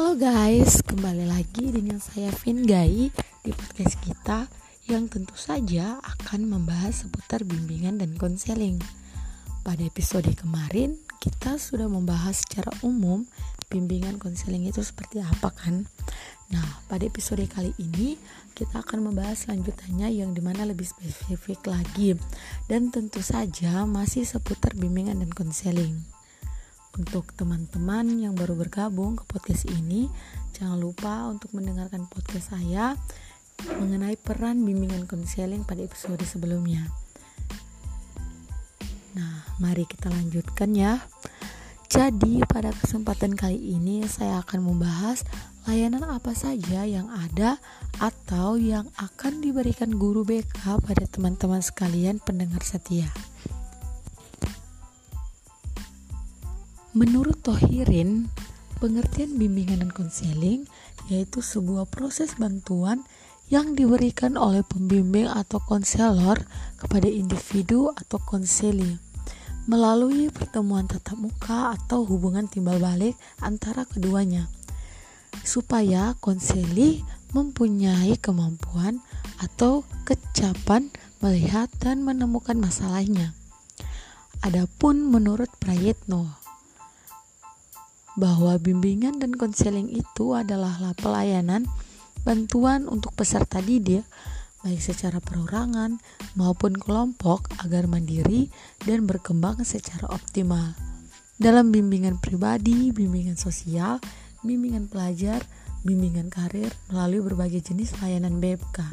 Halo guys, kembali lagi dengan saya Vin Gai di podcast kita yang tentu saja akan membahas seputar bimbingan dan konseling. Pada episode kemarin, kita sudah membahas secara umum bimbingan konseling itu seperti apa kan? Nah, pada episode kali ini kita akan membahas lanjutannya yang di mana lebih spesifik lagi dan tentu saja masih seputar bimbingan dan konseling. Untuk teman-teman yang baru bergabung ke podcast ini, jangan lupa untuk mendengarkan podcast saya mengenai peran bimbingan konseling pada episode sebelumnya. Nah, mari kita lanjutkan ya. Jadi, pada kesempatan kali ini saya akan membahas layanan apa saja yang ada atau yang akan diberikan guru BK pada teman-teman sekalian pendengar setia. Menurut Tohirin, pengertian bimbingan dan konseling yaitu sebuah proses bantuan yang diberikan oleh pembimbing atau konselor kepada individu atau konseli melalui pertemuan tatap muka atau hubungan timbal balik antara keduanya supaya konseli mempunyai kemampuan atau kecapan melihat dan menemukan masalahnya. Adapun menurut Prayitno, bahwa bimbingan dan konseling itu adalah pelayanan bantuan untuk peserta didik baik secara perorangan maupun kelompok agar mandiri dan berkembang secara optimal. Dalam bimbingan pribadi, bimbingan sosial, bimbingan pelajar, bimbingan karir melalui berbagai jenis layanan BMK.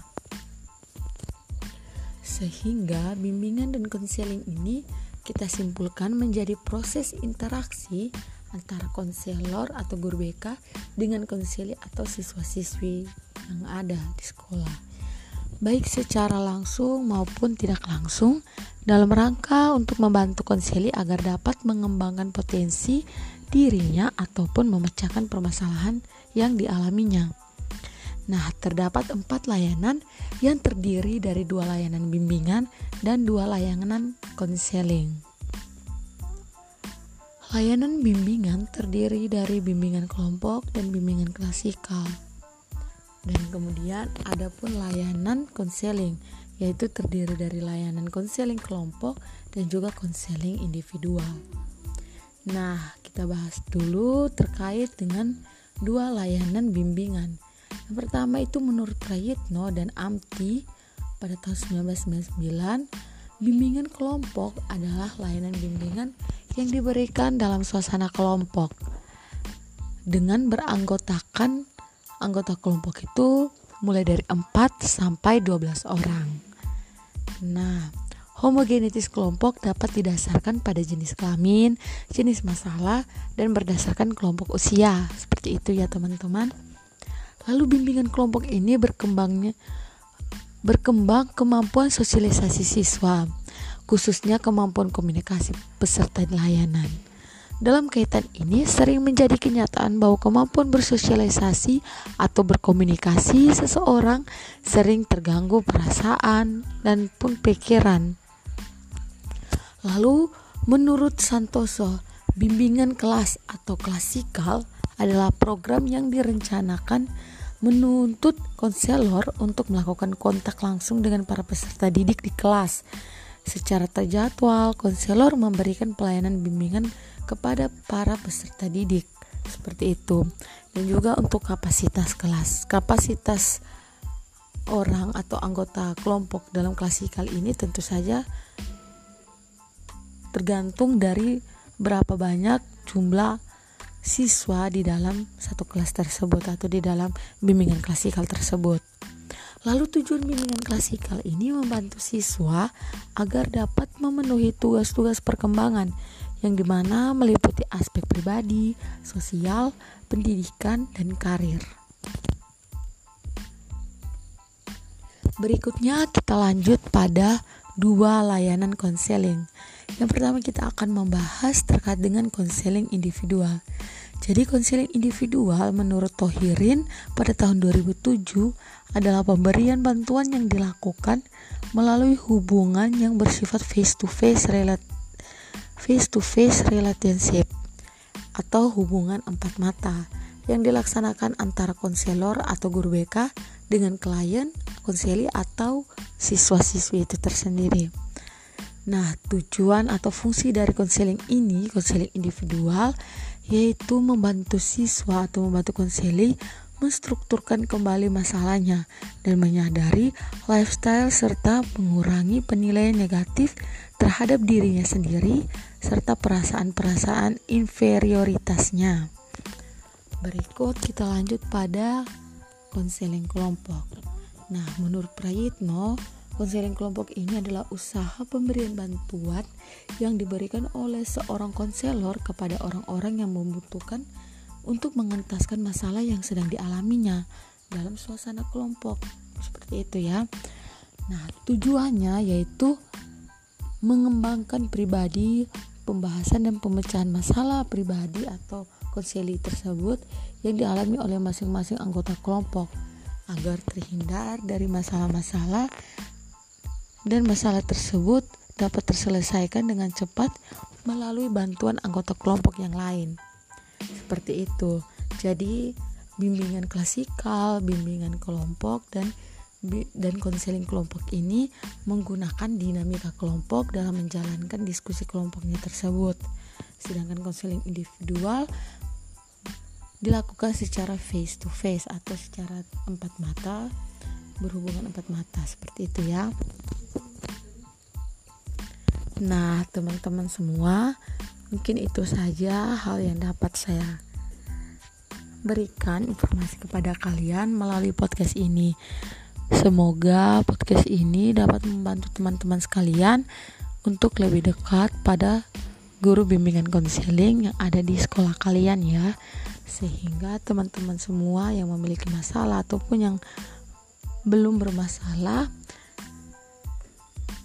Sehingga bimbingan dan konseling ini kita simpulkan menjadi proses interaksi antara konselor atau guru BK dengan konseli atau siswa-siswi yang ada di sekolah baik secara langsung maupun tidak langsung dalam rangka untuk membantu konseli agar dapat mengembangkan potensi dirinya ataupun memecahkan permasalahan yang dialaminya. Nah, terdapat empat layanan yang terdiri dari dua layanan bimbingan dan dua layanan konseling. Layanan bimbingan terdiri dari bimbingan kelompok dan bimbingan klasikal. Dan kemudian ada pun layanan konseling, yaitu terdiri dari layanan konseling kelompok dan juga konseling individual. Nah, kita bahas dulu terkait dengan dua layanan bimbingan. Yang pertama itu menurut Prayitno dan Amti pada tahun 1999, bimbingan kelompok adalah layanan bimbingan yang diberikan dalam suasana kelompok dengan beranggotakan anggota kelompok itu mulai dari 4 sampai 12 orang. Nah, homogenitas kelompok dapat didasarkan pada jenis kelamin, jenis masalah, dan berdasarkan kelompok usia. Seperti itu ya teman-teman. Lalu bimbingan kelompok ini berkembangnya berkembang kemampuan sosialisasi siswa khususnya kemampuan komunikasi peserta layanan. Dalam kaitan ini sering menjadi kenyataan bahwa kemampuan bersosialisasi atau berkomunikasi seseorang sering terganggu perasaan dan pun pikiran. Lalu menurut Santoso, bimbingan kelas atau klasikal adalah program yang direncanakan menuntut konselor untuk melakukan kontak langsung dengan para peserta didik di kelas Secara terjadwal, konselor memberikan pelayanan bimbingan kepada para peserta didik seperti itu. Dan juga untuk kapasitas kelas. Kapasitas orang atau anggota kelompok dalam klasikal ini tentu saja tergantung dari berapa banyak jumlah siswa di dalam satu kelas tersebut atau di dalam bimbingan klasikal tersebut. Lalu tujuan bimbingan klasikal ini membantu siswa agar dapat memenuhi tugas-tugas perkembangan yang di mana meliputi aspek pribadi, sosial, pendidikan, dan karir. Berikutnya kita lanjut pada dua layanan konseling. Yang pertama kita akan membahas terkait dengan konseling individual. Jadi konseling individual menurut Tohirin pada tahun 2007 adalah pemberian bantuan yang dilakukan melalui hubungan yang bersifat face to face relat face to face relationship atau hubungan empat mata yang dilaksanakan antara konselor atau guru BK dengan klien, konseli atau siswa-siswi itu tersendiri. Nah, tujuan atau fungsi dari konseling ini, konseling individual, yaitu membantu siswa atau membantu konseli menstrukturkan kembali masalahnya dan menyadari lifestyle serta mengurangi penilaian negatif terhadap dirinya sendiri serta perasaan-perasaan inferioritasnya. Berikut kita lanjut pada konseling kelompok. Nah, menurut Prayitno, konseling kelompok ini adalah usaha pemberian bantuan yang diberikan oleh seorang konselor kepada orang-orang yang membutuhkan untuk mengentaskan masalah yang sedang dialaminya dalam suasana kelompok. Seperti itu ya. Nah, tujuannya yaitu mengembangkan pribadi, pembahasan dan pemecahan masalah pribadi atau konseli tersebut yang dialami oleh masing-masing anggota kelompok agar terhindar dari masalah-masalah dan masalah tersebut dapat terselesaikan dengan cepat melalui bantuan anggota kelompok yang lain. Seperti itu. Jadi bimbingan klasikal bimbingan kelompok dan dan konseling kelompok ini menggunakan dinamika kelompok dalam menjalankan diskusi kelompoknya tersebut. Sedangkan konseling individual dilakukan secara face to face atau secara empat mata berhubungan empat mata seperti itu ya nah teman-teman semua Mungkin itu saja hal yang dapat saya berikan informasi kepada kalian melalui podcast ini. Semoga podcast ini dapat membantu teman-teman sekalian untuk lebih dekat pada guru bimbingan konseling yang ada di sekolah kalian ya. Sehingga teman-teman semua yang memiliki masalah ataupun yang belum bermasalah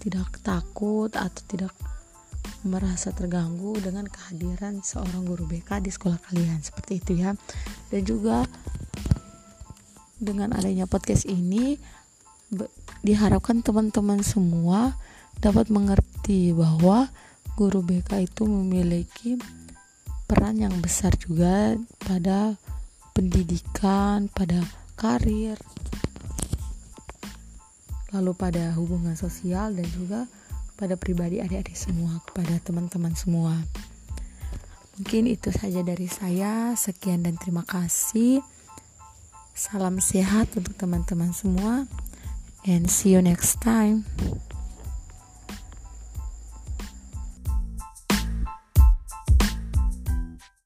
tidak takut atau tidak merasa terganggu dengan kehadiran seorang guru BK di sekolah kalian. Seperti itu ya. Dan juga dengan adanya podcast ini diharapkan teman-teman semua dapat mengerti bahwa guru BK itu memiliki peran yang besar juga pada pendidikan, pada karir, lalu pada hubungan sosial dan juga pada pribadi adik-adik semua, kepada teman-teman semua. Mungkin itu saja dari saya. Sekian dan terima kasih. Salam sehat untuk teman-teman semua, and see you next time.